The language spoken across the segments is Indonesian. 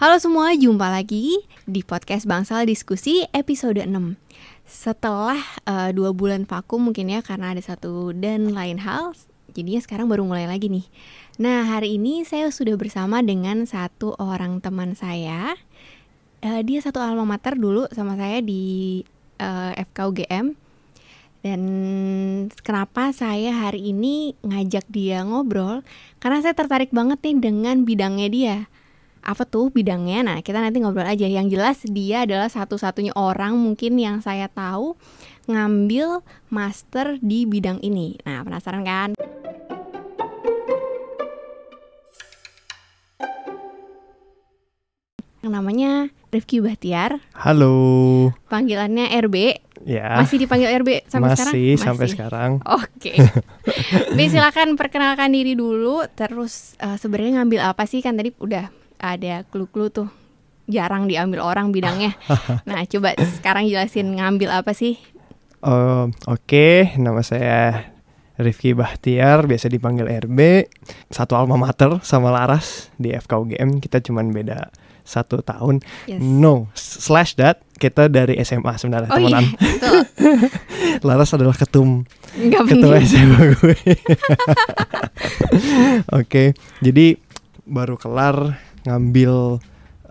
Halo semua, jumpa lagi di podcast Bangsal Diskusi episode 6 Setelah uh, dua bulan vakum mungkin ya karena ada satu dan lain hal Jadinya sekarang baru mulai lagi nih. Nah hari ini saya sudah bersama dengan satu orang teman saya. Uh, Dia satu alma mater dulu sama saya di uh, FKUGM dan kenapa saya hari ini ngajak dia ngobrol? Karena saya tertarik banget nih dengan bidangnya dia apa tuh bidangnya nah kita nanti ngobrol aja yang jelas dia adalah satu-satunya orang mungkin yang saya tahu ngambil master di bidang ini nah penasaran kan namanya Rifki Bahtiar. Halo. Panggilannya RB. Ya. Masih dipanggil RB sampai masih, sekarang? Masih sampai sekarang. Oke. Okay. silakan perkenalkan diri dulu. Terus uh, sebenarnya ngambil apa sih kan tadi udah ada clue-clue tuh jarang diambil orang bidangnya. nah, coba sekarang jelasin ngambil apa sih? Uh, Oke, okay. nama saya Rifki Bahtiar, biasa dipanggil RB. Satu alma mater sama Laras di FKUGM. Kita cuman beda satu tahun. Yes. No, slash that kita dari SMA sebenarnya oh, temenan. Iya, Laras adalah ketum Nggak ketua SMA gue. Oke, okay, jadi baru kelar ngambil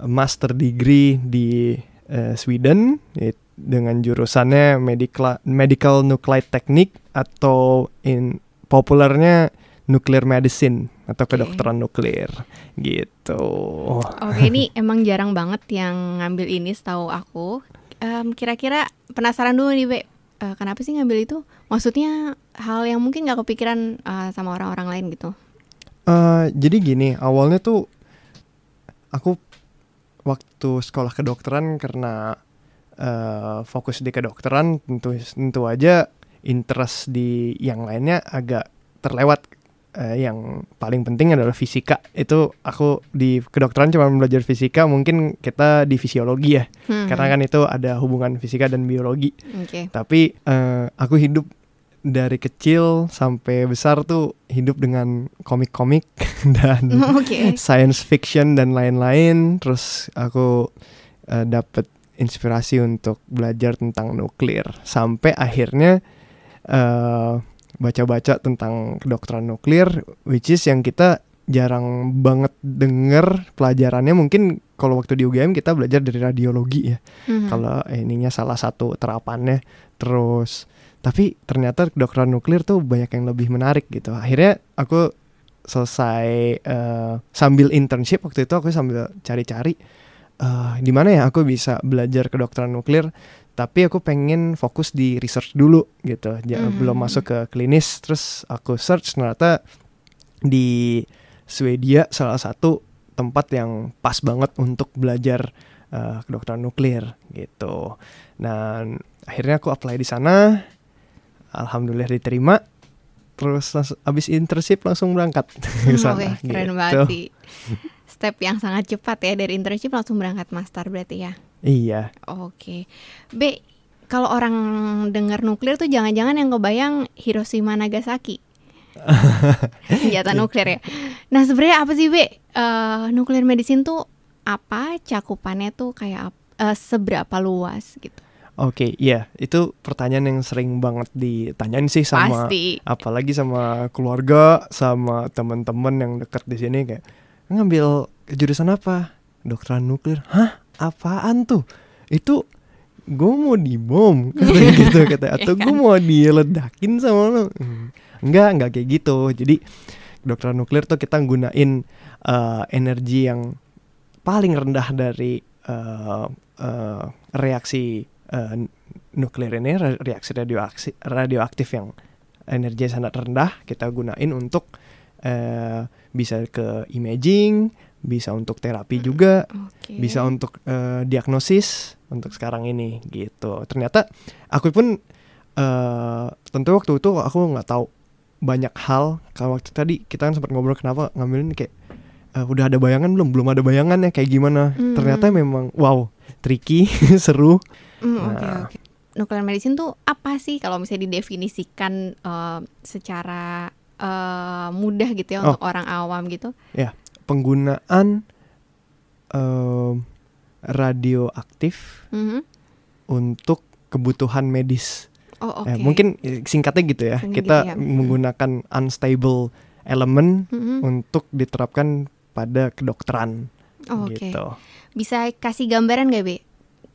master degree di uh, Sweden dengan jurusannya medical medical nuclide technique atau in populernya nuclear medicine atau okay. kedokteran nuklir gitu. Oke, ini emang jarang banget yang ngambil ini setahu aku. Um, kira-kira penasaran dulu nih, Be. Uh, kenapa sih ngambil itu? Maksudnya hal yang mungkin nggak kepikiran uh, sama orang-orang lain gitu. Uh, jadi gini, awalnya tuh aku waktu sekolah kedokteran karena uh, fokus di kedokteran tentu tentu aja interest di yang lainnya agak terlewat uh, yang paling penting adalah fisika itu aku di kedokteran cuma belajar fisika mungkin kita di fisiologi ya hmm. karena kan itu ada hubungan fisika dan biologi okay. tapi uh, aku hidup dari kecil sampai besar tuh hidup dengan komik-komik dan okay. science fiction dan lain-lain. Terus aku uh, dapet inspirasi untuk belajar tentang nuklir sampai akhirnya uh, baca-baca tentang kedokteran nuklir, which is yang kita jarang banget denger pelajarannya mungkin kalau waktu di UGM kita belajar dari radiologi ya mm-hmm. kalau ininya salah satu terapannya terus tapi ternyata kedokteran nuklir tuh banyak yang lebih menarik gitu akhirnya aku selesai uh, sambil internship waktu itu aku sambil cari-cari uh, di mana ya aku bisa belajar kedokteran nuklir tapi aku pengen fokus di research dulu gitu ya, mm-hmm. belum masuk ke klinis terus aku search ternyata di Swedia salah satu tempat yang pas banget untuk belajar uh, kedokteran nuklir gitu. Dan akhirnya aku apply di sana alhamdulillah diterima terus langsung, abis internship langsung berangkat ke sana. Oke, keren gitu. banget sih. Step yang sangat cepat ya dari internship langsung berangkat master berarti ya. Iya. Oke. B, kalau orang dengar nuklir tuh jangan-jangan yang kebayang Hiroshima Nagasaki. Senjata nuklir ya. Nah, sebenarnya apa sih, B? Uh, nuklir medicine tuh apa? Cakupannya tuh kayak uh, seberapa luas gitu? Oke, okay, iya, itu pertanyaan yang sering banget ditanyain sih sama Pasti. apalagi sama keluarga, sama teman-teman yang dekat di sini kayak ngambil jurusan apa? Dokteran nuklir. Hah? Apaan tuh? Itu gue mau dibom gitu kata atau gue mau diledakin sama lo. Hmm. Enggak, enggak kayak gitu. Jadi kedokteran nuklir tuh kita gunain uh, energi yang paling rendah dari uh, uh, reaksi uh, nuklir ini reaksi radioaktif radioaktif yang energi sangat rendah kita gunain untuk uh, bisa ke imaging bisa untuk terapi juga okay. bisa untuk uh, diagnosis untuk sekarang ini gitu. Ternyata aku pun uh, tentu waktu itu aku nggak tahu banyak hal. Kalau waktu tadi kita kan sempat ngobrol kenapa ngambilin kayak uh, udah ada bayangan belum? Belum ada bayangan ya kayak gimana? Mm. ternyata memang wow tricky seru Mm, nah. okay, okay. Medicine tuh apa sih kalau misalnya didefinisikan uh, secara uh, mudah gitu ya oh. untuk orang awam gitu? Ya, penggunaan em, radioaktif Mhm. untuk kebutuhan medis. Oh, oke. Eh, mungkin singkatnya gitu ya. Kita gitu ya. menggunakan unstable element Mhm. untuk diterapkan pada kedokteran Oh, oke. gitu. Bisa kasih gambaran gak, Be?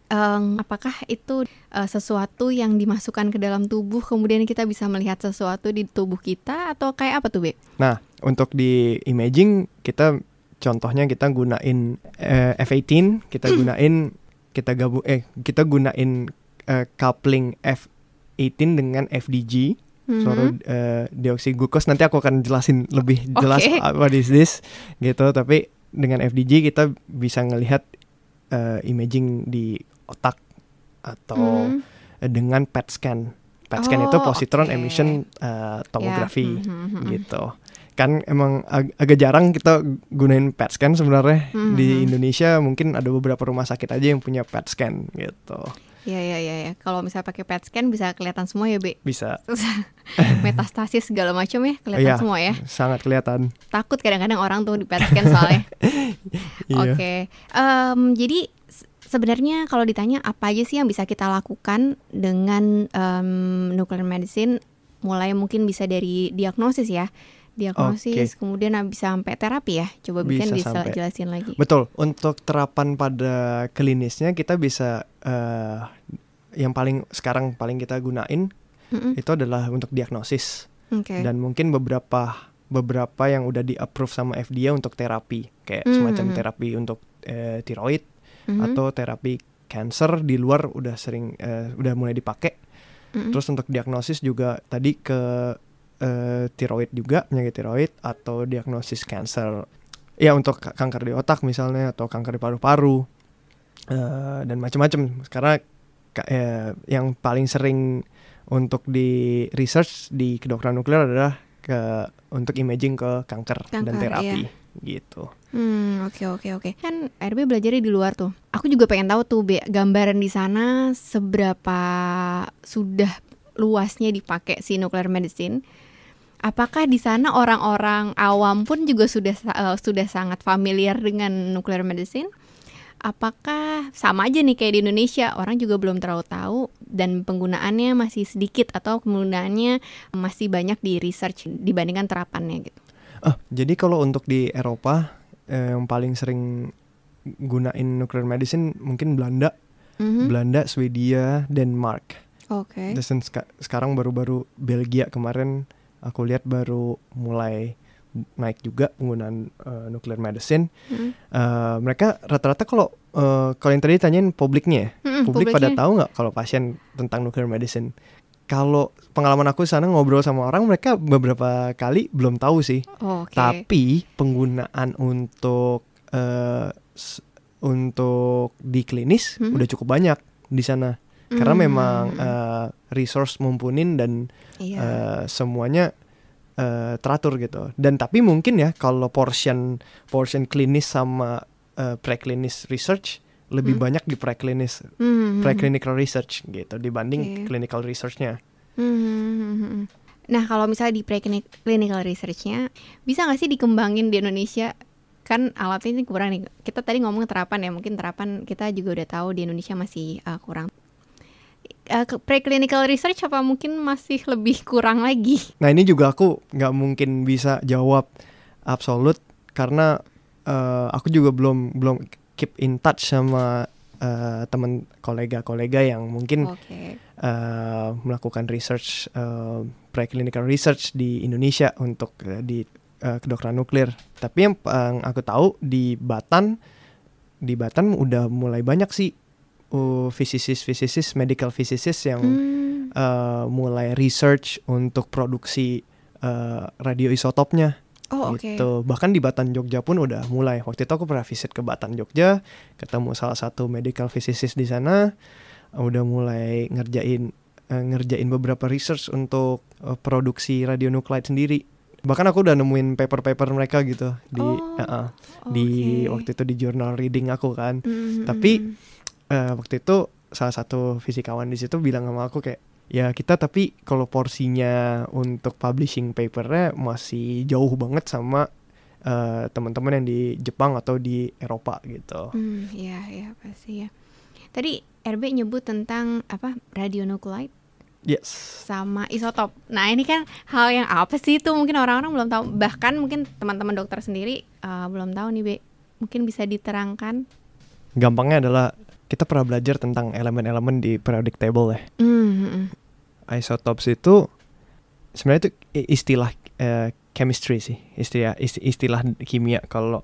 Em, apakah itu eh, sesuatu yang dimasukkan ke dalam tubuh kemudian kita bisa melihat sesuatu di tubuh kita atau kayak apa tuh, Be? Nah, untuk di imaging kita contohnya kita gunain eh, F18, kita gunain kita gabung eh kita gunain eh, coupling F18 dengan FDG, Mhm. suara eh, deoksiglukos. Nanti aku akan jelasin lebih jelas Oke. what is this gitu, tapi dengan FDG kita bisa ngelihat eh, imaging di otak atau eh, dengan PET scan. PET scan itu Oh, positron oke. emission eh, tomography Ya, mhm, mhm. gitu. Kan emang ag- agak jarang kita gunain PET scan sebenarnya Mhm. di Indonesia mungkin ada beberapa rumah sakit aja yang punya PET scan gitu. Ya, ya, ya, ya. Kalau misalnya pakai PET scan bisa kelihatan semua ya, Be. Bisa Metastasis segala macam ya, kelihatan Iya. semua ya. sangat kelihatan. Takut kadang-kadang orang tuh di PET scan soalnya. Iya. Oke, Em, jadi se- sebenarnya kalau ditanya apa aja sih yang bisa kita lakukan dengan em, nuclear medicine, mulai mungkin bisa dari diagnosis ya, diagnosis, kemudian bisa sampai terapi ya. Coba bikin Bisa bisa jelasin lagi. Betul. Untuk terapan pada klinisnya kita bisa eh, yang paling sekarang paling kita gunain Mm-mm. itu adalah untuk diagnosis Oke. dan mungkin beberapa beberapa yang udah di approve sama FDA untuk terapi kayak Mhm. semacam terapi untuk eh, tiroid Mhm. atau terapi cancer di luar udah sering eh, udah mulai dipakai. Mm-mm. Terus untuk diagnosis juga tadi ke eh, tiroid juga penyakit tiroid atau diagnosis cancer. Ya untuk ka- kanker di otak misalnya atau kanker di paru-paru eh, dan macam-macam. Karena ka- eh, yang paling sering untuk di research di kedokteran nuklir adalah ke untuk imaging ke kanker, dan Kanker, terapi iya. Gitu. Hmm, oke oke oke. Kan RB belajarnya di luar tuh. Aku juga pengen tahu tuh Be, gambaran di sana seberapa sudah luasnya dipakai si nuclear medicine. Apakah di sana orang-orang awam pun juga sudah eh, sudah sangat familiar dengan nuclear medicine? Apakah sama aja nih kayak di Indonesia orang juga belum terlalu tahu dan penggunaannya masih sedikit atau penggunaannya masih banyak di research dibandingkan terapannya gitu? Ah, jadi kalau untuk di Eropa eh, yang paling sering gunain nuclear medicine mungkin Belanda, Mhm. Belanda, Swedia, Denmark. Oke. Dan seka- sekarang baru-baru Belgia kemarin aku lihat baru mulai naik juga penggunaan eh, nuclear medicine. Mhm. Eh, mereka rata-rata kalau eh, kalau yang tadi tanyain publiknya ya, Mm-mm, publik pada publiknya. tahu nggak kalau pasien tentang nuclear medicine? Kalau pengalaman aku di sana ngobrol sama orang, mereka beberapa kali belum tahu sih. Oh, Oke. Tapi penggunaan untuk s- untuk di klinis Hmm. udah cukup banyak di sana. Karena Hmm. memang eh, resource mumpunin dan Iya. eh, semuanya eh, teratur gitu. Dan tapi mungkin ya kalau portion portion klinis sama eh, preklinis research lebih Hmm. banyak di preklinis Hmm, preclinical research gitu dibanding Oke. clinical researchnya. hmm, hmm, hmm, hmm. Nah, kalau misalnya di preclinical research-nya bisa nggak sih dikembangin di Indonesia? Kan alatnya ini kurang nih. Kita tadi ngomong terapan ya, mungkin terapan kita juga udah tahu di Indonesia masih uh, kurang. Uh, preclinical research apa mungkin masih lebih kurang lagi? Nah ini juga aku nggak mungkin bisa jawab absolut karena eh, aku juga belum belum keep in touch sama eh, teman kolega-kolega yang mungkin Oke. eh, melakukan research eh, preclinical research di Indonesia untuk eh, di eh, kedokteran nuklir. Tapi yang, yang aku tahu di Batan di Batan udah mulai banyak sih uh, physicist physicist medical physicist yang Hmm, uh, mulai research untuk produksi uh, radioisotopnya Oh, oke. gitu. Bahkan di Batan Jogja pun udah mulai. Waktu itu aku pernah visit ke Batan Jogja, ketemu salah satu medical physicist di sana, udah mulai ngerjain uh, ngerjain beberapa research untuk uh, produksi radionuklide sendiri. Bahkan aku udah nemuin paper-paper mereka gitu di Oh, uh-uh, di Oke. waktu itu di jurnal reading aku kan. Hmm, tapi- Eh, waktu itu salah satu fisikawan di situ bilang sama aku kayak ya kita tapi kalau porsinya untuk publishing papernya masih jauh banget sama eh, teman-teman yang di Jepang atau di Eropa gitu. Hmm, iya, iya pasti ya. Tadi RB nyebut tentang apa radionuclide Yes. sama isotop. Nah ini kan hal yang apa sih itu mungkin orang-orang belum tahu. Bahkan mungkin teman-teman dokter sendiri eh, belum tahu nih, Be. Mungkin bisa diterangkan. Gampangnya adalah kita pernah belajar tentang elemen-elemen di periodic table ya. Hmm, hmm, hmm. Isotopes itu sebenarnya itu istilah eh, chemistry sih, istilah isti- istilah kimia kalau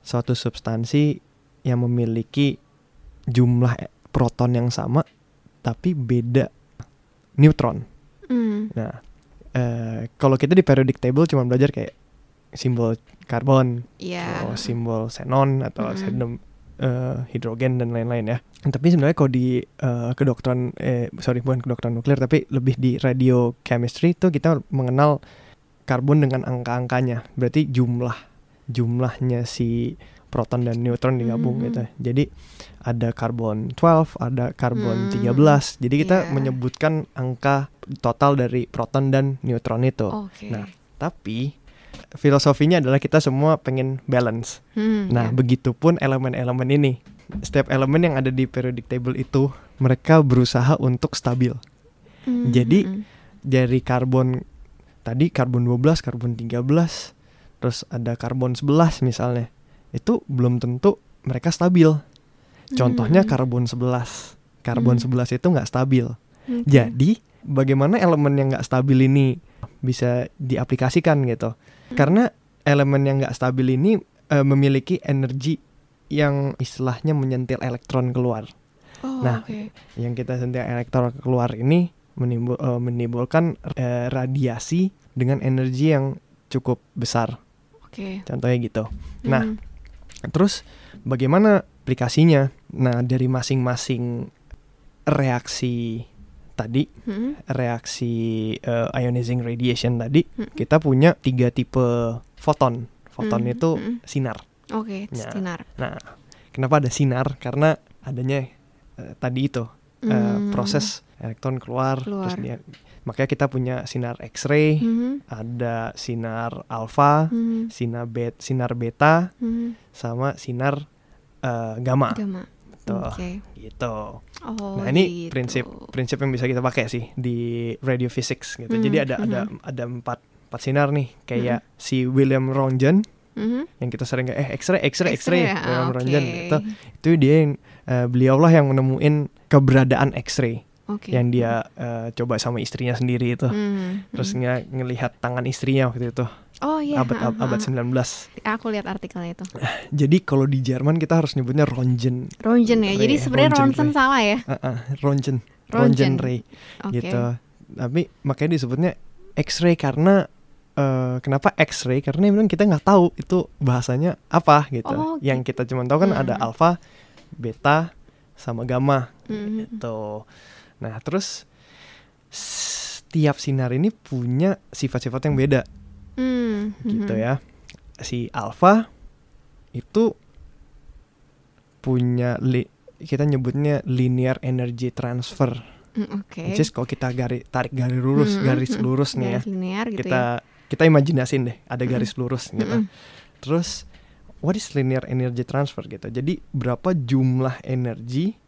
suatu substansi yang memiliki jumlah proton yang sama tapi beda neutron. Hmm, Nah, eh, kalau kita di periodic table cuma belajar kayak simbol karbon, Iya. atau simbol xenon atau Mm-mm. xenon eh, hidrogen dan lain-lain ya. Tapi sebenarnya kalau di eh, kedokteran eh sorry bukan kedokteran nuklir tapi lebih di radiochemistry itu kita mengenal karbon dengan angka-angkanya. Berarti jumlah jumlahnya si proton dan neutron digabung Mhm. gitu. Jadi ada karbon 12, ada karbon Hmm, 13. Jadi kita iya. menyebutkan angka total dari proton dan neutron itu. Oke. Nah, Tapi filosofinya adalah kita semua pengen balance. Hmm, Nah, ya. begitupun elemen-elemen ini. Setiap elemen yang ada di periodic table itu mereka berusaha untuk stabil. Hmm, jadi- hmm, Dari karbon tadi karbon 12, karbon 13, terus ada karbon 11 misalnya. Itu belum tentu mereka stabil. hmm. Contohnya Hmm, karbon 11. Karbon Hmm. 11 itu nggak stabil. oke. Jadi, bagaimana elemen yang nggak stabil ini bisa diaplikasikan gitu? Hmm. Karena elemen yang nggak stabil ini eh, memiliki energi yang istilahnya menyentil elektron keluar. Oh, nah, oke. Yang kita sentil elektron keluar ini menimbul, eh, menimbulkan eh, radiasi dengan energi yang cukup besar. Oke. Contohnya gitu. Nah, Hmm, Terus bagaimana aplikasinya? Nah, dari masing-masing reaksi tadi hmm, reaksi eh, ionizing radiation tadi Hmm. kita punya tiga tipe foton. Foton Hmm, itu hmm. sinar. Oke, Ya. sinar. Nah, kenapa ada sinar? Karena adanya eh, tadi itu eh, Hmm. proses elektron keluar, terus Keluar. dia makanya kita punya sinar X-ray, Mhm, ada sinar alfa, mhm, sinar bet, sinar beta, mhm. sama sinar eh, gamma. Gamma. Tuh, Oke. gitu. Oh, nah, ini gitu. prinsip prinsip yang bisa kita pakai sih di radio physics gitu. Hmm, Jadi ada ada mhm. ada empat empat sinar nih kayak si William Röntgen Mhm. yang kita sering kayak eh X-ray X-ray X-ray X-ray ya? William Ah, Röntgen oke. itu dia yang eh, beliaulah yang menemuin keberadaan X-ray Oke. yang dia eh, coba sama istrinya sendiri itu. Hmm, Terus hmm. nge- ngelihat tangan istrinya waktu itu Oh iya. abad ha, abad ha. 19. Aku lihat artikelnya itu. Jadi kalau di Jerman kita harus nyebutnya Röntgen. Rongen ya. Jadi Ray, sebenarnya ronsen salah ya. Uh, uh, Röntgen. Röntgen. Röntgen ray. Oke. gitu. Tapi makanya disebutnya X-ray karena eh, kenapa X-ray? Karena memang kita nggak tahu itu bahasanya apa gitu. Oh, Yang kita cuma tahu kan ada Hmm. alfa, beta, sama gamma Mhm. gitu. Nah terus setiap sinar ini punya sifat-sifat yang beda Hmm, gitu mhm. ya. Si alfa itu punya li- kita nyebutnya linear energy transfer. Hmm, Oke. Which is kalau kita garis tarik garis lurus, Mhm, garis lurus nih ya. Linear gitu kita ya. kita imajinasin deh ada garis lurus gitu. Mhm. Terus what is linear energy transfer gitu. Jadi berapa jumlah energi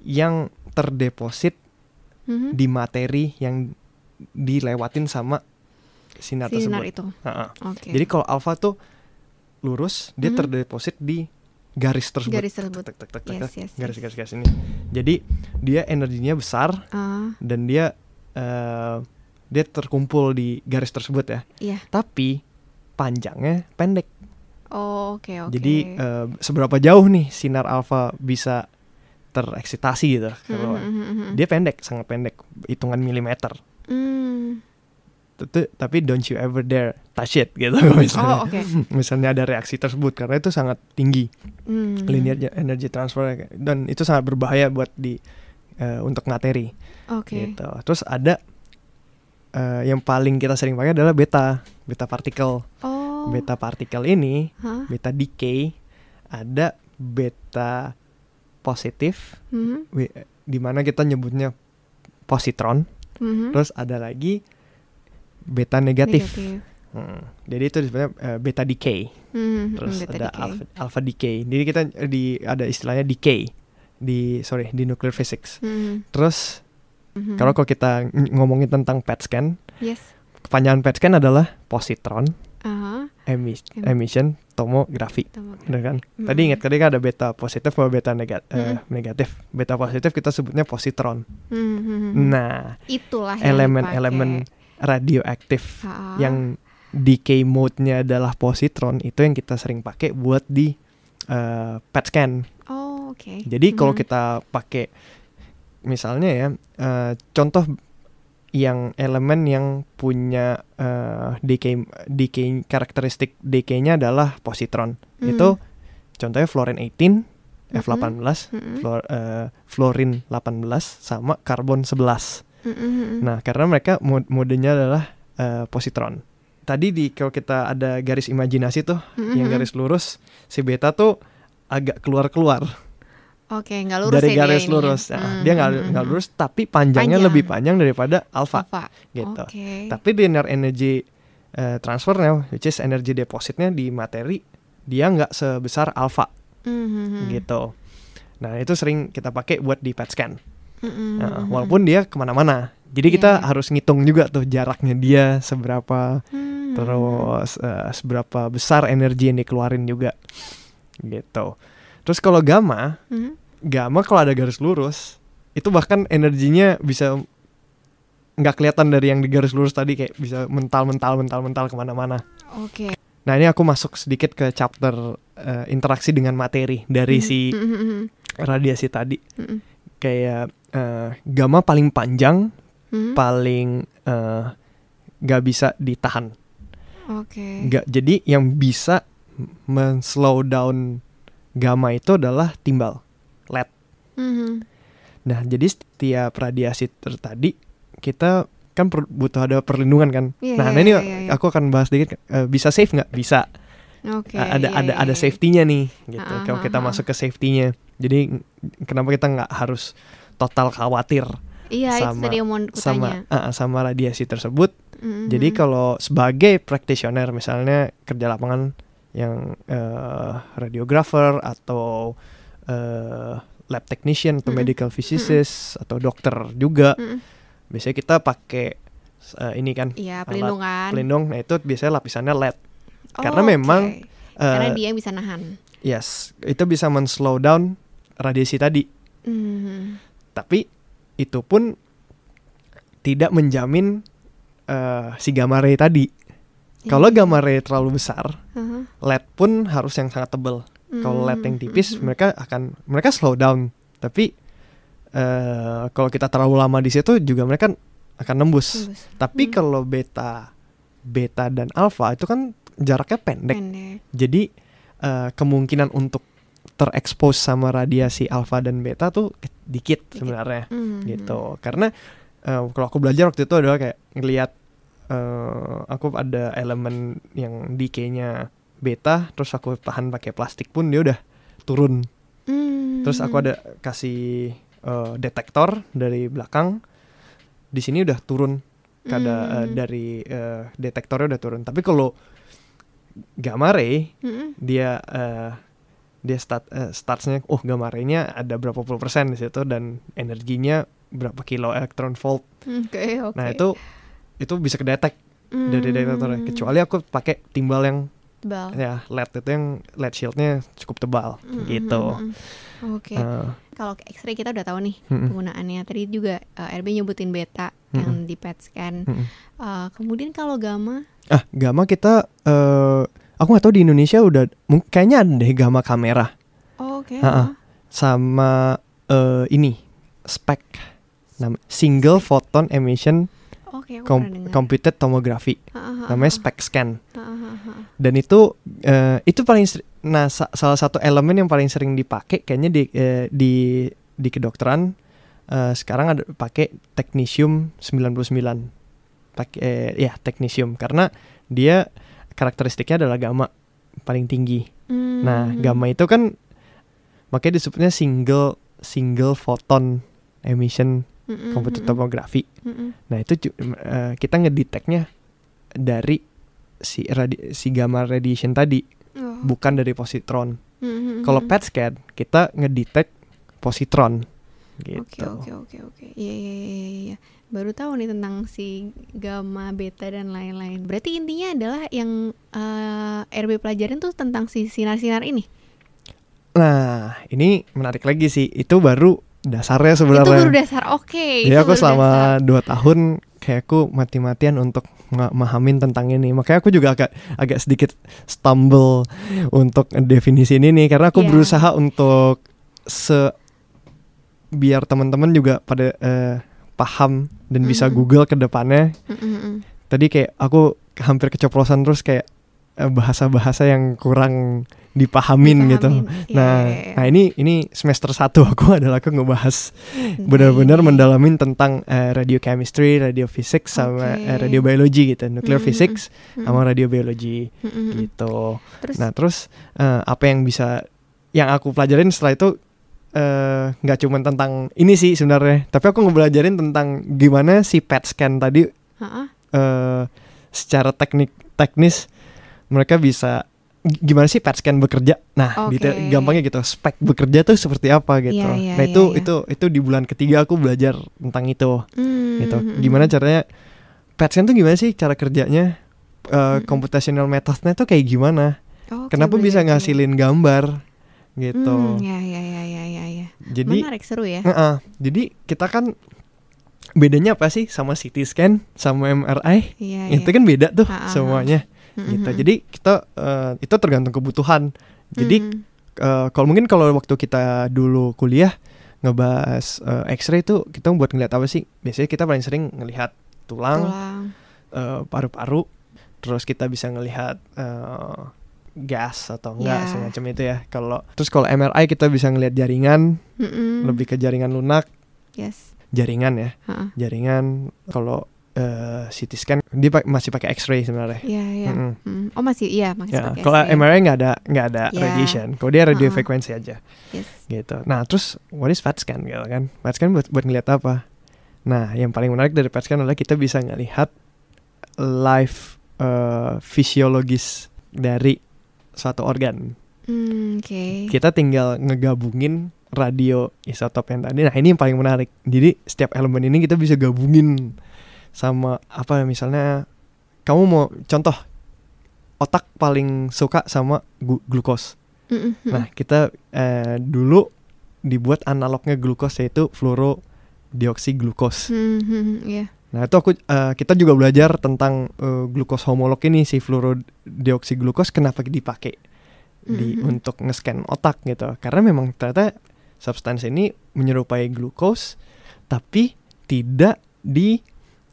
yang terdeposit Mhm. di materi yang dilewatin sama sinar, Sinar tersebut. itu. Ha-ha. Oke. Jadi kalau alfa tuh lurus, dia Mhm. terdeposit di garis tersebut. garis tersebut. Tek, tek, tek, tek, Yes, yes, garis yes. garis garis ini. Jadi dia energinya besar Ah, dan dia eh, dia terkumpul di garis tersebut ya. iya. Tapi panjangnya pendek. Oh, oke oke. Jadi eh, seberapa jauh nih sinar alfa bisa tereksitasi gitu. Mhm, mhm. Dia pendek, sangat pendek, hitungan milimeter. Hmm. Tapi don't you ever dare touch it gitu kalau misalnya. Oh, oke. Misalnya ada reaksi tersebut karena itu sangat tinggi Hmm. linear energy transfer dan itu sangat berbahaya buat di eh, untuk materi Oke. gitu. Terus ada eh, yang paling kita sering pakai adalah beta, beta partikel. Oh. Beta partikel ini Hah? beta decay ada beta positif Mhm, wi- di mana kita nyebutnya positron mhm. terus ada lagi beta negatif, Hmm, Jadi itu sebenarnya eh, beta decay. Hmm, Terus beta ada decay. alpha, alpha decay. Jadi kita di ada istilahnya decay di sorry di nuclear physics. Hmm, Terus mhm. kalau kalau kita ng- ngomongin tentang PET scan, yes. kepanjangan PET scan adalah positron emis- Em- emission tomografi. tomografi. Bener kan? Mm. Tadi ingat tadi kan ada beta positif atau beta nega- eh, Mm. negatif. Beta positif kita sebutnya positron. Hmm, hmm, hmm. Nah, itulah yang elemen-elemen radioaktif. Ha. yang decay mode-nya adalah positron itu yang kita sering pakai buat di eh, PET scan. Oh, oke. Jadi kalau Mhm. kita pakai misalnya ya eh, contoh yang elemen yang punya eh, decay decay karakteristik decay-nya adalah positron. Hmm. Itu contohnya fluorine 18 Mhm. F18, Mhm. fluor, eh, fluorine 18 sama karbon 11. Mhm. Nah, karena mereka mod- modenya adalah eh, positron. Tadi di kalau kita ada garis imajinasi tuh, Mhm, yang garis lurus, si beta tuh agak keluar-keluar Oke, nggak lurus dari ya dia garis ininya. lurus. Nah, Hmm, dia nggak hmm, nggak hmm. lurus, tapi panjangnya Panjang. lebih panjang daripada alfa Alpha. gitu. Oke. Tapi linear energy eh, transfernya, which is energy depositnya di materi, dia nggak sebesar alfa mhm. gitu. Nah itu sering kita pakai buat di PET scan. Mhm, Nah, walaupun dia ke mana-mana. Jadi Iya, kita iya. harus ngitung juga tuh jaraknya dia seberapa, Hmm. terus eh, seberapa besar energi yang dikeluarin juga, gitu. Terus kalau gamma, Mhm. gamma kalau ada garis lurus, itu bahkan energinya bisa nggak kelihatan dari yang di garis lurus tadi kayak bisa mental, mental, mental, mental ke mana-mana. Oke. Nah ini aku masuk sedikit ke chapter eh, interaksi dengan materi dari Mhm, si mhm, mhm, radiasi tadi. mhm. Kayak eh, gamma paling panjang Mhm. paling eh, nggak bisa ditahan. Oke. Nggak jadi yang bisa men-slow down gamma itu adalah timbal LED. Mhm. Nah jadi setiap radiasi tadi kita kan per- butuh ada perlindungan kan. Iya, nah nah ini iya, iya, iya. aku akan bahas sedikit. eh, bisa safe nggak? Bisa. Oke. ada iya, ada iya, ada safety-nya nih. Gitu. Kalau kita ah. masuk ke safety-nya. Jadi kenapa kita nggak harus total khawatir Iya, itu sama- yang mau sama ah, sama radiasi tersebut? Mhm. Jadi kalau sebagai practitioner misalnya kerja lapangan yang eh, radiographer atau eh, lab technician atau Mm-mm. medical physicist atau dokter juga Mhm. biasanya kita pakai eh, ini kan alat pelindungan. pelindung. Nah itu biasanya lapisannya LED. Oh, karena memang, karena Eh, dia yang bisa nahan. yes, itu bisa men-slow down radiasi tadi. Mhm. Tapi itu pun tidak menjamin eh, si gamma ray tadi. Kalau Iya. gamma ray terlalu besar, Aha. LED pun harus yang sangat tebal. Kalau LED yang tipis, Mhm. mereka akan mereka slow down. Tapi eh kalau kita terlalu lama di situ juga mereka akan nembus. Tembus. Tapi Hmm. kalau beta, beta dan alpha itu kan jaraknya pendek. pendek. Jadi eh, kemungkinan untuk terekspos sama radiasi alpha dan beta tuh dikit sebenarnya Mhm. gitu. Karena eh, kalau aku belajar waktu itu adalah kayak ngelihat eh, aku ada elemen yang decay-nya beta, terus aku tahan pakai plastik pun dia udah turun. Mhm. Terus aku ada kasih eh, detektor dari belakang. Di sini udah turun kada eh, Mhm. dari eh, detektornya udah turun. Tapi kalau gamma ray Mhm. dia eh, dia start eh, startsnya oh gamma ray-nya ada berapa puluh persen di situ dan energinya berapa kilo elektron volt. Oke, oke. Nah, itu itu bisa kedetek dari detektornya. Hmm. Kecuali aku pakai timbal yang Tebal. ya LED itu yang LED shieldnya cukup tebal Mhm, gitu. mhm. Oke. Eh, Kalau X-ray kita udah tahu nih mm-mm, penggunaannya. Tadi juga eh, RB nyebutin beta Mm-mm. yang di PET scan. mm-mm. Eh, kemudian kalau gamma, Ah, gamma kita eh aku nggak tahu di Indonesia udah kayaknya ada deh gamma kamera. Oh, oke. Ha-ha. sama eh ini spek. Nama single photon emission Oke, aku com- computed tomography. Ha, ha, namanya spek scan. Ha, ha. dan itu eh, itu paling nah sa- salah satu elemen yang paling sering dipakai kayaknya di eh, di di kedokteran eh, sekarang ada pakai technetium 99 pakai eh, ya technetium. Karena dia karakteristiknya adalah gamma paling tinggi nah Hmm. gamma itu kan makanya disebutnya single single photon emission Mm-mm, computed mm-mm, tomography mm-mm. Nah itu eh, kita ngedeteknya dari si radi si gamma radiation tadi, Oh. bukan dari positron. Mhm, Kalau. PET scan kita ngedetect positron gitu. oke oke oke. Iya iya iya iya, iya. Baru tahu nih tentang si gamma, beta dan lain-lain. Berarti intinya adalah yang eh, RB pelajarin tuh tentang si sinar-sinar ini. Nah, ini menarik lagi sih. Itu baru dasarnya Itu sebenarnya. baru dasar. Oke. Jadi itu aku selama dasar. dua tahun kayak aku mati-matian untuk memahamin tentang ini. Makanya aku juga agak agak sedikit stumble untuk definisi ini nih karena aku Iya. berusaha untuk se biar teman-teman juga pada eh, paham dan bisa. Google ke depannya. Mm. Tadi kayak aku hampir keceplosan terus kayak eh, bahasa-bahasa yang kurang dipahamin, gitu. Dipahamin. Iya, Nah, iya, iya. nah ini ini semester satu aku adalah aku ngebahas benar-benar mendalamin tentang eh, radiochemistry, radiophysics sama Oke. eh, radiobiology gitu, nuclear Mm, mm, physics Mm, sama radiobiology mm, mm, mm. gitu. Terus Nah, terus eh, apa yang bisa yang aku pelajarin setelah itu eh, nggak cuma tentang ini sih sebenarnya, tapi aku ngebelajarin tentang gimana si PET scan tadi Ha-ha. eh, secara teknik teknis mereka bisa gimana sih PET scan bekerja? Nah, Oke. detail- gampangnya gitu. Spek bekerja tuh seperti apa gitu. Iya, iya, nah, iya, itu iya. itu itu di bulan ketiga aku belajar tentang itu Hmm, gitu. mm, mm, Gimana mm. caranya PET scan tuh gimana sih cara kerjanya? Eh, Mm-mm. computational methodnya tuh kayak gimana? Oke, Kenapa bisa ngasilin gambar gitu. Hmm, ya ya ya ya ya ya. Jadi Menarik seru ya. Heeh. jadi kita kan bedanya apa sih sama CT scan sama MRI? Iya, Itu iya. kan beda tuh Ha, ha, semuanya. Mm, gitu. Jadi kita eh, itu tergantung kebutuhan. Jadi mm. eh, kalau mungkin kalau waktu kita dulu kuliah ngebahas eh, X-ray itu kita buat ngeliat apa sih? Biasanya kita paling sering ngelihat tulang, tulang. paru-paru, terus kita bisa ngelihat eh, gas atau enggak Ya. semacam itu ya. Kalau terus kalau MRI kita bisa ngelihat jaringan, Mm-mm. lebih ke jaringan lunak, Yes. jaringan ya, Ha-ha. jaringan. Kalau eh, CT scan dia pa- masih pakai X-ray sebenarnya. Iya iya. Mm-mm. Mm. Oh masih iya masih pakai kalau. MRI nggak ada nggak ada Ya. radiation. Kalau dia radio Ha-ha. frekuensi aja Yes. gitu. Nah, terus what is PET scan gitu kan? PET scan buat buat ngeliat apa? Nah, yang paling menarik dari PET scan adalah kita bisa ngelihat live eh, fisiologis dari suatu organ. Hmm, Oke. Kita tinggal ngegabungin radio isotop yang tadi. Nah, ini yang paling menarik. Jadi setiap elemen ini kita bisa gabungin sama apa misalnya kamu mau contoh otak paling suka sama gu- glukos. Mm. Nah, kita eh, dulu dibuat analognya glukos yaitu fluorodeoksiglukos. Hmm, hmm, hmm, Iya. Nah, itu aku eh, kita juga belajar tentang eh, glukos homolog ini si fluorodeoksiglukos kenapa dipakai di Mhm. untuk nge-scan otak gitu. Karena memang ternyata substansi ini menyerupai glukos tapi tidak di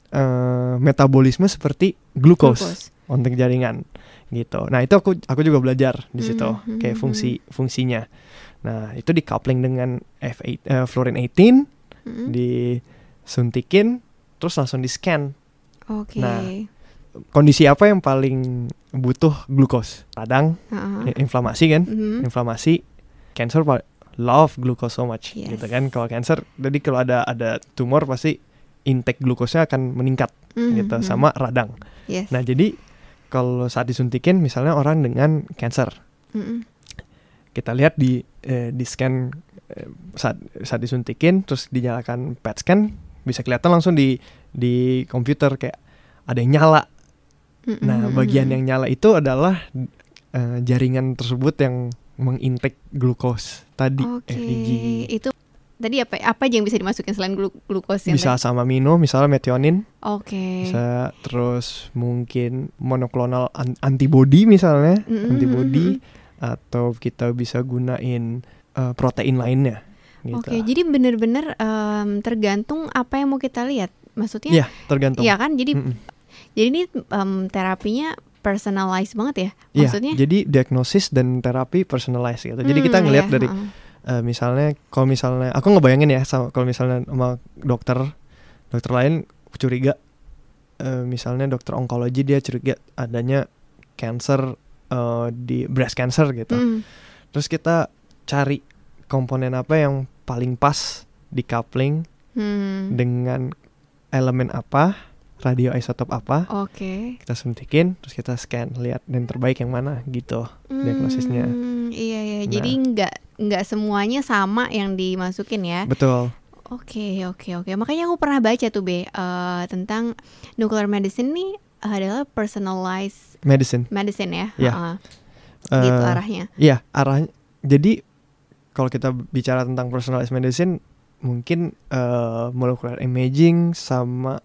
eh, metabolisme seperti glukos untuk jaringan gitu. Nah itu aku aku juga belajar di situ Mhm, kayak mhm, fungsi fungsinya. Nah itu di coupling dengan F8 eh, fluorine 18 Mm-mm. disuntikin terus langsung di scan. Oke. Nah, Kondisi apa yang paling butuh glukos? Radang, Ha-ha. i- inflamasi kan? Mhm. Inflamasi, cancer love glucose so much Yes. gitu kan. Kalau cancer jadi kalau ada ada tumor pasti intake glukosnya akan meningkat Mhm, gitu mhm. sama radang. Yes. Nah, jadi kalau saat disuntikin misalnya orang dengan cancer Mm-mm. kita lihat di eh, di scan eh, saat saat disuntikin terus dinyalakan PET scan bisa kelihatan langsung di di komputer kayak ada yang nyala. Mm-mm, Nah, bagian yang nyala itu adalah eh, jaringan tersebut yang mengintake glukos tadi Oke, FDG. itu tadi apa apa aja yang bisa dimasukin selain glu glukos yang Bisa tadi? sama amino misalnya metionin, Oke. bisa terus mungkin monoklonal an- antibody misalnya, Mm-mm, antibody mm-mm. atau kita bisa gunain eh, protein lainnya gitu. Oke, jadi bener-bener em, tergantung apa yang mau kita lihat. Maksudnya, Iya, tergantung. iya kan? Jadi, Mm-mm. jadi ini em, terapinya personalized banget ya. Iya, Maksudnya, jadi diagnosis dan terapi personalized gitu. Jadi kita Hmm, ngelihat iya, dari heeh. eh, misalnya kalau misalnya aku ngebayangin ya sama kalau misalnya sama dokter dokter lain curiga eh, misalnya dokter onkologi dia curiga adanya cancer eh, di breast cancer gitu. Mm, Terus kita cari komponen apa yang paling pas di coupling hmm, dengan elemen apa radioisotop apa Oke. kita suntikin terus kita scan lihat yang terbaik yang mana gitu diagnosisnya. Hmm, iya ya. Nah. Jadi nggak nggak semuanya sama yang dimasukin ya. betul Oke oke oke. Makanya aku pernah baca tuh be eh, tentang nuclear medicine nih adalah personalized medicine medicine ya. Iya. Heeh, Eh, gitu arahnya. Iya, arahnya. Jadi kalau kita bicara tentang personalized medicine, mungkin eh, molecular imaging sama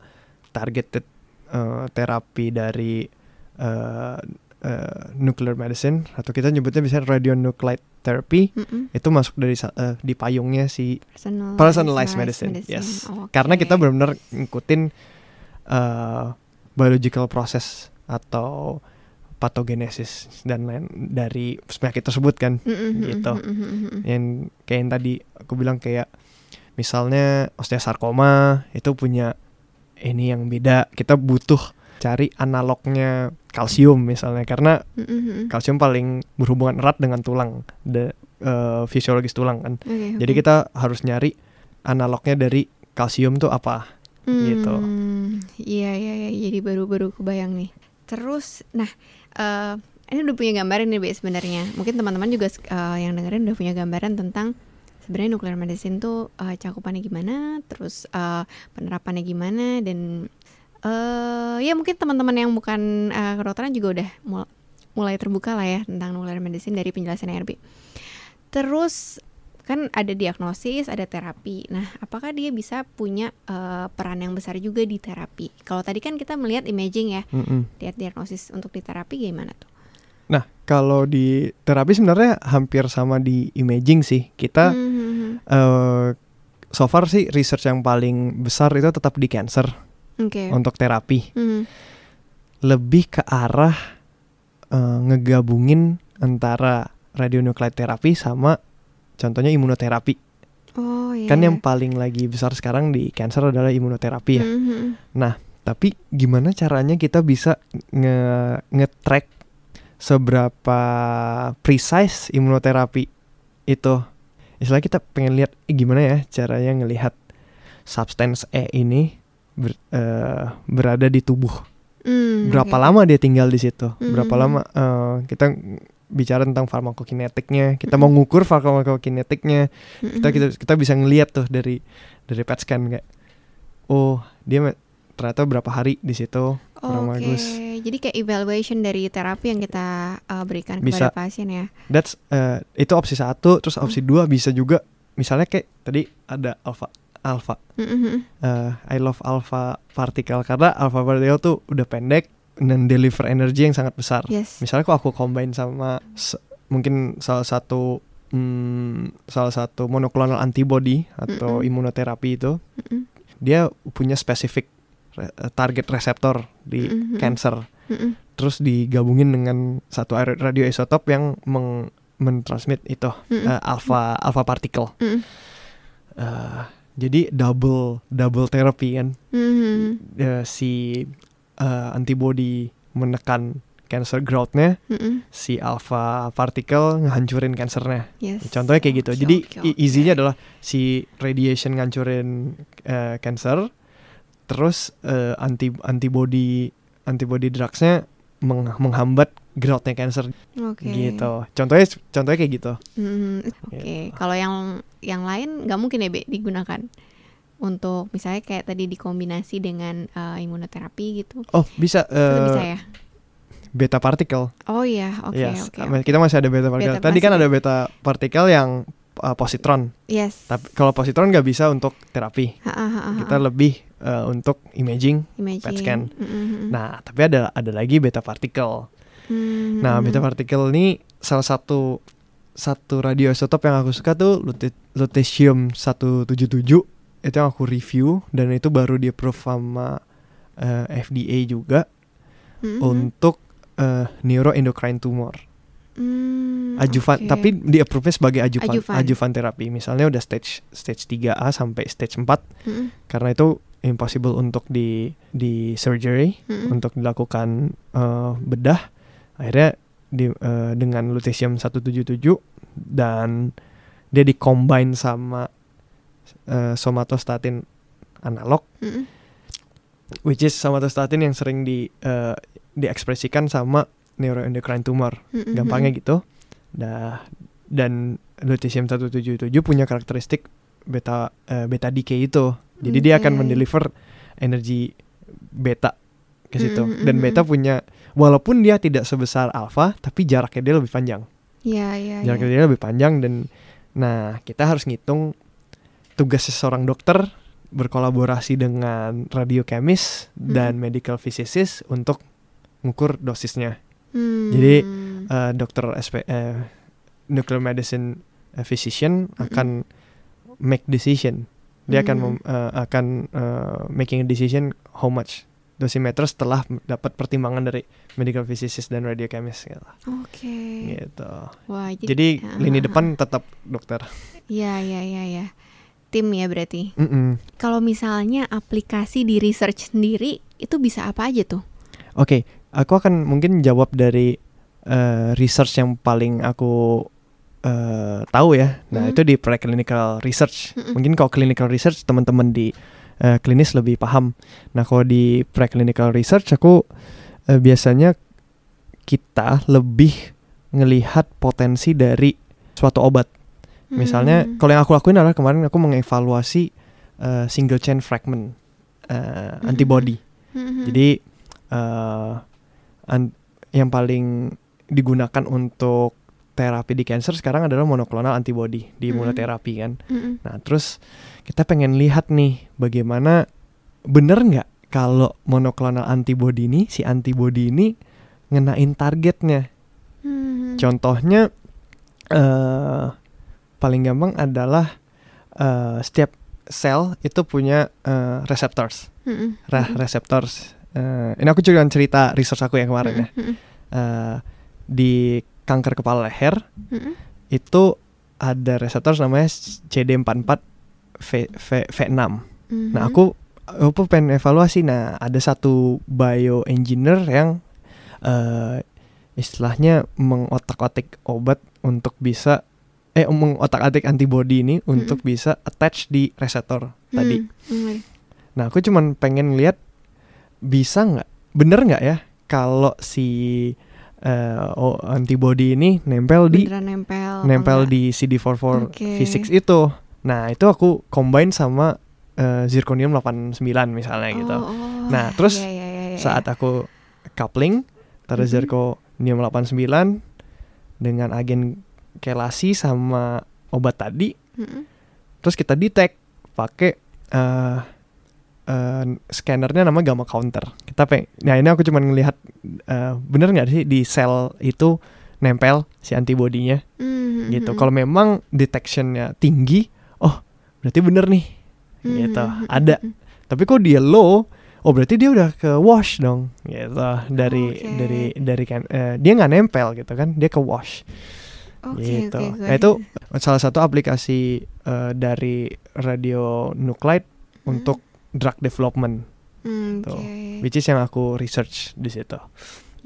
targeted eh, terapi dari eh, eh, nuclear medicine atau kita nyebutnya bisa radionuclide therapy Mm-mm. itu masuk dari eh, di payungnya si Personalized, Personalized medicine, yes. Oke. karena kita benar-benar ngikutin eh, biological process atau patogenesis dan lain dari penyakit tersebut kan Mm-mm, gitu. mm-mm. yang kayak yang tadi aku bilang kayak misalnya osteosarkoma itu punya ini yang beda kita butuh cari analognya kalsium misalnya karena mm-mm. kalsium paling berhubungan erat dengan tulang the eh, fisiologis tulang kan Oke, jadi oke. kita harus nyari analognya dari kalsium tuh apa gitu. Hmm, Iya iya iya jadi baru-baru kebayang nih. Terus nah eh ini udah punya gambaran nih Be sebenarnya. Mungkin teman-teman juga eh, yang dengerin udah punya gambaran tentang sebenarnya nuclear medicine tuh eh, cakupannya gimana, terus eh, penerapannya gimana dan eh ya mungkin teman-teman yang bukan eh, kedokteran juga udah mul- mulai terbuka lah ya tentang nuclear medicine dari penjelasan RB. Terus kan ada diagnosis, ada terapi. Nah, apakah dia bisa punya eh, peran yang besar juga di terapi? Kalau tadi kan kita melihat imaging ya, Mm-mm. lihat diagnosis untuk di terapi gimana tuh? nah kalau di terapi sebenarnya hampir sama di imaging sih kita Hmm, hmm, eh so far sih research yang paling besar itu tetap di cancer Oke. untuk terapi Hmm, lebih ke arah eh, ngegabungin antara radionuclide terapi sama contohnya imunoterapi Oh iya. kan yang paling lagi besar sekarang di cancer adalah imunoterapi ya Hmm, hmm, tapi gimana caranya kita bisa nge nge-track seberapa precise imunoterapi itu istilah kita pengen lihat eh, gimana ya caranya ngelihat substance E ini ber- eh, berada di tubuh hmm, berapa oke. lama dia tinggal di situ berapa Mhm. lama eh, kita bicara tentang farmakokinetiknya kita mau ngukur farmakokinetiknya Hmm, kita kita kita bisa ngelihat tuh dari dari PET scan kayak oh dia ternyata berapa hari di situ kurang Oke, bagus. jadi kayak evaluation dari terapi yang kita uh, berikan Bisa. kepada pasien ya. that's eh, itu opsi satu terus opsi dua bisa juga misalnya kayak tadi ada alpha alpha Hmm, hmm. Eh, I love alpha particle karena alpha particle tuh udah pendek dan deliver energi yang sangat besar Yes. misalnya kok aku combine sama se- mungkin salah satu hmm, salah satu monoklonal antibody atau Mm-mm. imunoterapi itu Mm-mm. dia punya spesifik re- eh, target reseptor di Mm-mm. cancer Mm-mm. terus digabungin dengan satu radioisotop yang meng mentransmit itu Mm-mm. eh, alpha alpha particle Mm-mm. Eh, jadi double double therapy kan Hmm, Eh, si eh, antibody menekan cancer growth-nya hmm, si alpha particle ngehancurin cancernya. Yes. contohnya kayak gitu. Jadi oke. easy-nya adalah si radiation ngancurin eh, cancer terus eh, anti antibody antibody drugsnya meng- menghambat growth-nya cancer. Oke. gitu. Contohnya contohnya kayak gitu. Hmm, Oke, Gitu. kalau yang yang lain nggak mungkin ya Be, digunakan untuk misalnya kayak tadi dikombinasi dengan eh, imunoterapi gitu. oh bisa Itu eh, bisa ya? beta particle Oh iya, oke Yes, oke. ama- kita masih ada beta particle Beta tadi kan ada beta particle yang uh, positron Yes. tapi kalau positron nggak bisa untuk terapi Ha, ha, ha, ha, kita lebih uh, untuk imaging imaging. PET scan. Mm, mm, mm. nah tapi ada ada lagi beta particle Hmm, nah mm, beta mm. particle ini salah satu satu radioisotop yang aku suka tuh lute- lutetium 177 itu yang aku review dan itu baru di approve sama uh, FDA juga Mm, mm. untuk uh, neuroendocrine tumor Hmm, ajuvan oke. tapi di approve sebagai ajuvan, Ajuvan. ajuvan terapi misalnya udah stage stage 3A sampai stage 4 Mm, karena itu impossible untuk di di surgery mm, mm. untuk dilakukan eh, bedah akhirnya di, eh, dengan lutetium 177 dan dia dikombine sama eh, somatostatin analog Mm, mm. which is somatostatin yang sering di eh, diekspresikan sama neuroendocrine tumor Mm-mm. gampangnya gitu. Nah, dan lutetium 177 punya karakteristik beta eh, beta decay itu. Jadi dia akan mendeliver energi beta ke situ. Mm, mm, Dan mm, beta mm. punya walaupun dia tidak sebesar alfa, tapi jaraknya dia lebih panjang. Iya, iya, Jaraknya iya. dia lebih panjang dan nah, kita harus ngitung tugas seorang dokter berkolaborasi dengan radiokemis dan medical physicist untuk ngukur dosisnya. Hmm. Jadi, Eh, dokter SP eh, nuclear medicine eh, physician Mm-mm. akan make decision. Dia akan Hmm. mem- eh, akan eh, making a decision how much dosimeter setelah dapat pertimbangan dari medical physicist dan radiochemist gitu. Oke. Gitu. Wah, Jadi Ah, lini depan tetap dokter. Iya, iya, iya, ya. Tim ya berarti. Mm-mm. Kalau misalnya aplikasi di research sendiri itu bisa apa aja tuh? Oke, aku akan mungkin jawab dari eh, research yang paling aku eh, tahu ya. Nah, Hmm. itu di preclinical research. Mm-mm. Mungkin kalau clinical research teman-teman di eh, klinis lebih paham. Nah, kalau di preclinical research aku eh, biasanya kita lebih ngelihat potensi dari suatu obat. Misalnya, Hmm. kalau yang aku lakuin adalah kemarin aku mengevaluasi eh, single chain fragment eh, Mhm. antibody. Hmm. Jadi an- yang paling digunakan untuk terapi di cancer sekarang adalah monoklonal antibody di imunoterapi kan. Mm-mm. Nah terus kita pengen lihat nih bagaimana bener nggak kalau monoklonal antibody ini si antibody ini ngenain targetnya. Hmm. Contohnya eh paling gampang adalah eh, setiap sel itu punya eh, receptors, Mm-mm. Re- Mm-mm. receptors. Eh, ini aku juga cerita research aku yang kemarin ya. Mm-mm. Eh, di kanker kepala leher Mm-mm. itu ada reseptor namanya CD44 V, V, V6. Mhm. Nah, aku aku pengen evaluasi. Nah, ada satu bioengineer yang eh istilahnya mengotak-atik obat untuk bisa eh mengotak-atik antibody ini untuk bisa attach di reseptor tadi. Hmm. Hmm. Nah, aku cuman pengen lihat bisa nggak, bener nggak ya kalau si eh, oh, antibody ini nempel di Beneran nempel. apa nempel enggak? di CD44 Oke. V6 itu. Nah, itu aku combine sama eh, zirconium 89 misalnya gitu. Oh, oh. Nah, terus Iya, iya, iya, iya. Saat aku coupling taruh Mhm. zirconium 89 dengan agen kelasi sama obat tadi, Mm-mm. terus kita detect pakai eh eh, scannernya nama gamma counter. Kita peng, nah ini aku cuma ngelihat eh, bener nggak sih di sel itu nempel si antibodinya Mhm, gitu. Kalau memang detectionnya tinggi, oh berarti bener nih gitu. Mhm, Ada. mhm. Tapi kok dia low, oh berarti dia udah ke wash dong gitu dari Oke. dari dari kan eh, dia nggak nempel gitu kan, dia ke wash Oke, gitu. oke. Nah itu salah satu aplikasi eh, dari radionuclide Mhm. untuk drug development, Hmm, tuh. Oke. which is yang aku research di situ.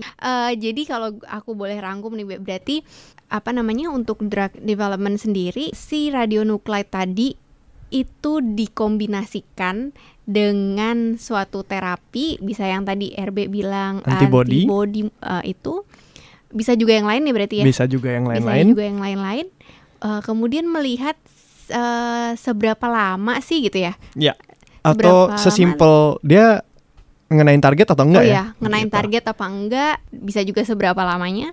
Eh, jadi kalau aku boleh rangkum nih, berarti apa namanya untuk drug development sendiri si radionuklide tadi itu dikombinasikan dengan suatu terapi bisa yang tadi RB bilang Antibody. antibody, eh, itu bisa juga yang lain nih berarti ya? Bisa juga yang bisa lain-lain. juga yang lain-lain. Eh, kemudian melihat eh, seberapa lama sih gitu ya? Atau Seberapa sesimpel dia ngenain target atau enggak oh ya? ya ngenain Gitu. target apa enggak? Bisa juga seberapa lamanya?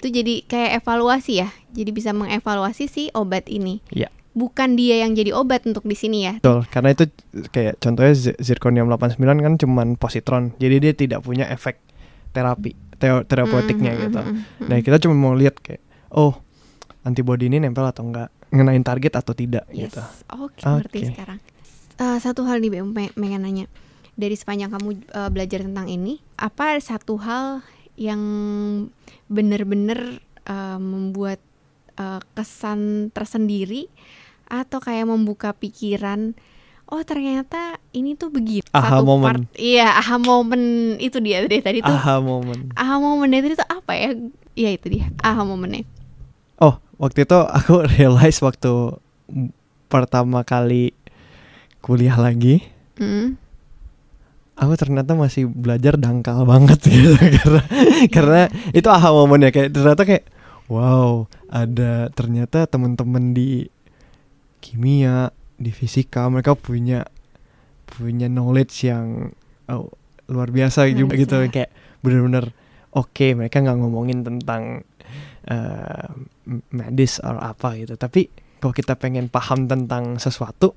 Itu jadi kayak evaluasi ya. Jadi bisa mengevaluasi si obat ini. Iya. bukan dia yang jadi obat untuk di sini ya? Betul, karena itu kayak contohnya zi- zirconium 89 kan cuman positron. Jadi dia tidak punya efek terapi, teo- terapeutiknya Mm, gitu. mm, mm, mm. Nah, kita cuma mau lihat kayak oh, antibody ini nempel atau enggak, ngenain target atau tidak Yes. gitu. Oke, ngerti Oke. sekarang. Eh, satu hal nih, pe- pengen nanya. Dari sepanjang kamu eh, belajar tentang ini, apa satu hal yang bener-bener eh, membuat eh, kesan tersendiri atau kayak membuka pikiran? Oh ternyata ini tuh begitu. Aha Satu moment. part- Iya, aha momen itu dia deh tadi tuh. Aha moment. Aha momen itu tuh apa ya? Iya itu dia. Aha momennya. Oh, waktu itu aku realize waktu pertama kali kuliah lagi, Mm. aku ternyata masih belajar dangkal banget gitu karena karena itu aha momennya kayak ternyata kayak wow ada ternyata teman-teman di kimia di fisika mereka punya punya knowledge yang oh, luar biasa Luar juga gitu biasa. kayak bener-bener oke mereka nggak ngomongin tentang eh, medis or apa gitu tapi kalau kita pengen paham tentang sesuatu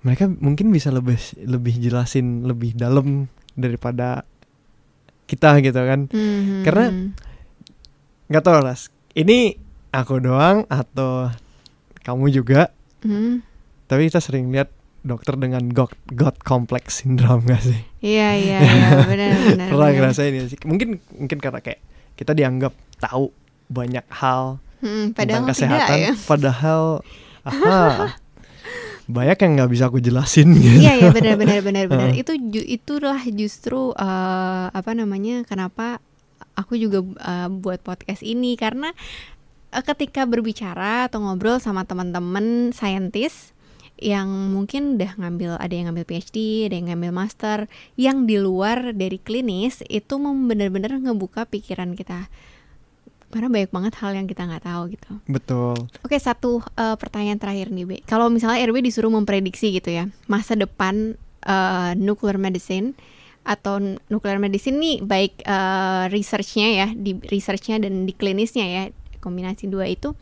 mereka mungkin bisa lebih lebih jelasin lebih dalam daripada kita gitu kan Mhm. Karena- nggak tahu las ini aku doang atau kamu juga Mhm. Tapi kita sering lihat dokter dengan God, God complex syndrome gak sih Iya iya iya benar benar. pernah ngerasain ya sih mungkin mungkin karena kayak kita dianggap tahu banyak hal Mhm, tentang kesehatan tidak ya. padahal aha banyak yang nggak bisa aku jelasin gitu. Iya iya benar benar benar benar. Itu ju- itulah justru eh, apa namanya? Kenapa aku juga eh, buat podcast ini karena eh, ketika berbicara atau ngobrol sama teman-teman saintis yang mungkin udah ngambil ada yang ngambil PhD, ada yang ngambil master, yang di luar dari klinis itu benar-benar ngebuka pikiran kita. Karena banyak banget hal yang kita nggak tahu gitu. betul Oke, satu eh, pertanyaan terakhir nih, Be. Kalau misalnya RB disuruh memprediksi gitu ya, masa depan eh, nuclear medicine atau nuclear medicine nih baik eh, researchnya ya, di researchnya dan di klinisnya ya, kombinasi dua itu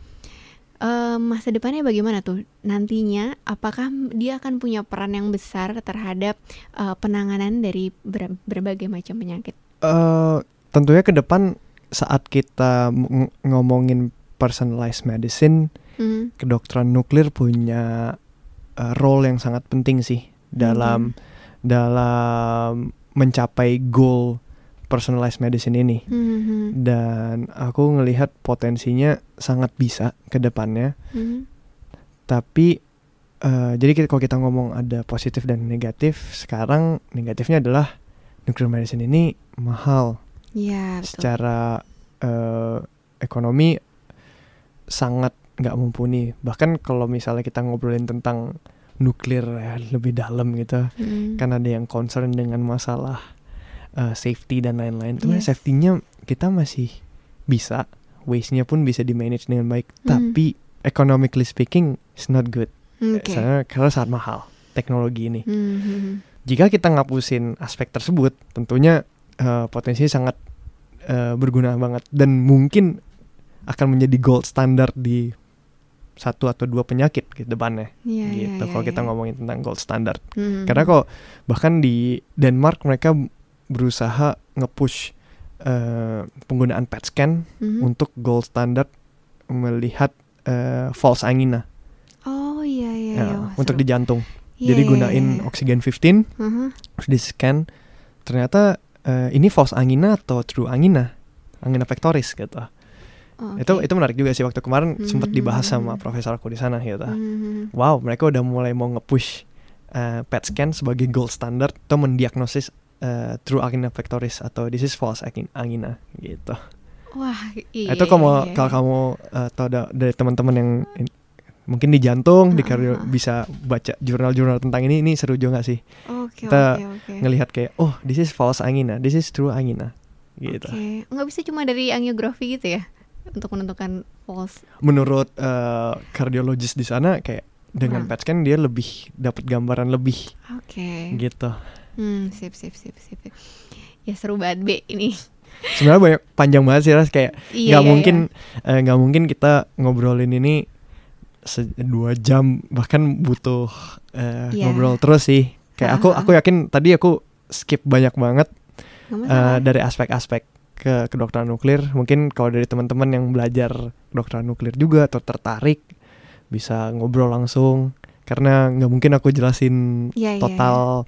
eh, masa depannya bagaimana tuh nantinya? Apakah dia akan punya peran yang besar terhadap eh, penanganan dari ber- berbagai macam penyakit? eh tentunya ke depan saat kita ng- ngomongin personalized medicine Hmm, kedokteran nuklir punya uh, role yang sangat penting sih dalam dalam mencapai goal personalized medicine ini hmm, hmm, dan aku ngelihat potensinya sangat bisa ke depannya hmm. tapi eh, jadi kita- kalau kita ngomong ada positif dan negatif sekarang negatifnya adalah nuclear medicine ini mahal Ya, betul. secara eh, ekonomi sangat nggak mumpuni bahkan kalau misalnya kita ngobrolin tentang nuklir ya, lebih dalam gitu Hmm. kan ada yang concern dengan masalah eh, safety dan lain-lain tuh Yes. safety-nya kita masih bisa waste-nya pun bisa di manage dengan baik Hmm. tapi economically speaking it's not good Oke. Soalnya- karena sangat mahal teknologi ini Hmm, hmm, hmm. jika kita ngapusin aspek tersebut tentunya eh, potensinya sangat eh, berguna banget dan mungkin akan menjadi gold standard di satu atau dua penyakit ke depannya Iya, iya, gitu iya, kalau kita iya. ngomongin tentang gold standard Hmm. karena kok bahkan di Denmark mereka berusaha nge-push eh, penggunaan PET scan Mhm. untuk gold standard melihat eh, false angina Oh iya iya. Ya, iya. Untuk di jantung Iya, jadi iya, gunain iya. oksigen 15 Mhm. terus di scan ternyata eh, ini false angina atau true angina angina pectoris gitu Oh, itu oke. itu menarik juga sih waktu kemarin sempat Mhm, dibahas mhm, sama mhm. profesor aku di sana gitu Mhm. wow mereka udah mulai mau nge-push eh, PET scan sebagai gold standard atau mendiagnosis eh, true angina pectoris atau this is false angin- angina gitu Wah, iya. itu kalau iya, kalau iya. kamu eh, tahu da- dari teman-teman yang in- mungkin di jantung di Ah, kardio ah, bisa baca jurnal-jurnal tentang ini ini seru juga sih Oke, kita oke, oke. ngelihat kayak oh this is false angina this is true angina gitu Oke, nggak bisa cuma dari angiografi gitu ya untuk menentukan false. menurut eh, kardiologis di sana kayak dengan Hmm. PET scan dia lebih dapat gambaran lebih Oke. gitu Hmm, sip, sip, sip, sip. Ya seru banget B ini. sebenarnya banyak panjang banget sih ras kayak Iya, nggak iya, mungkin eh, nggak mungkin kita ngobrolin ini dua jam bahkan butuh eh, Iya. ngobrol terus sih kayak aku Ha, ha. aku yakin tadi aku skip banyak banget iya. Eh, masalah. dari aspek-aspek ke kedokteran nuklir mungkin kalau dari teman-teman yang belajar kedokteran nuklir juga atau tertarik bisa ngobrol langsung karena nggak mungkin aku jelasin Iya, iya, total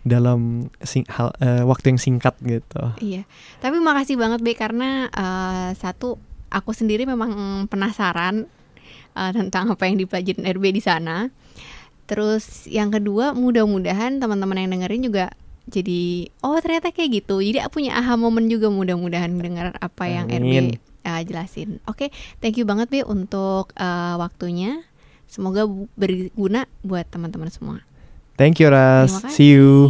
dalam sing- hal, eh, waktu yang singkat gitu Iya, tapi makasih banget Be karena eh, satu aku sendiri memang penasaran eh, tentang apa yang dipelajarin RB di sana. Terus yang kedua, mudah-mudahan teman-teman yang dengerin juga jadi oh ternyata kayak gitu. Jadi aku punya aha momen juga mudah-mudahan dengar apa yang Amin. RB eh, jelasin. Oke, thank you banget Be untuk eh, waktunya. Semoga berguna buat teman-teman semua. thank you Ras. See you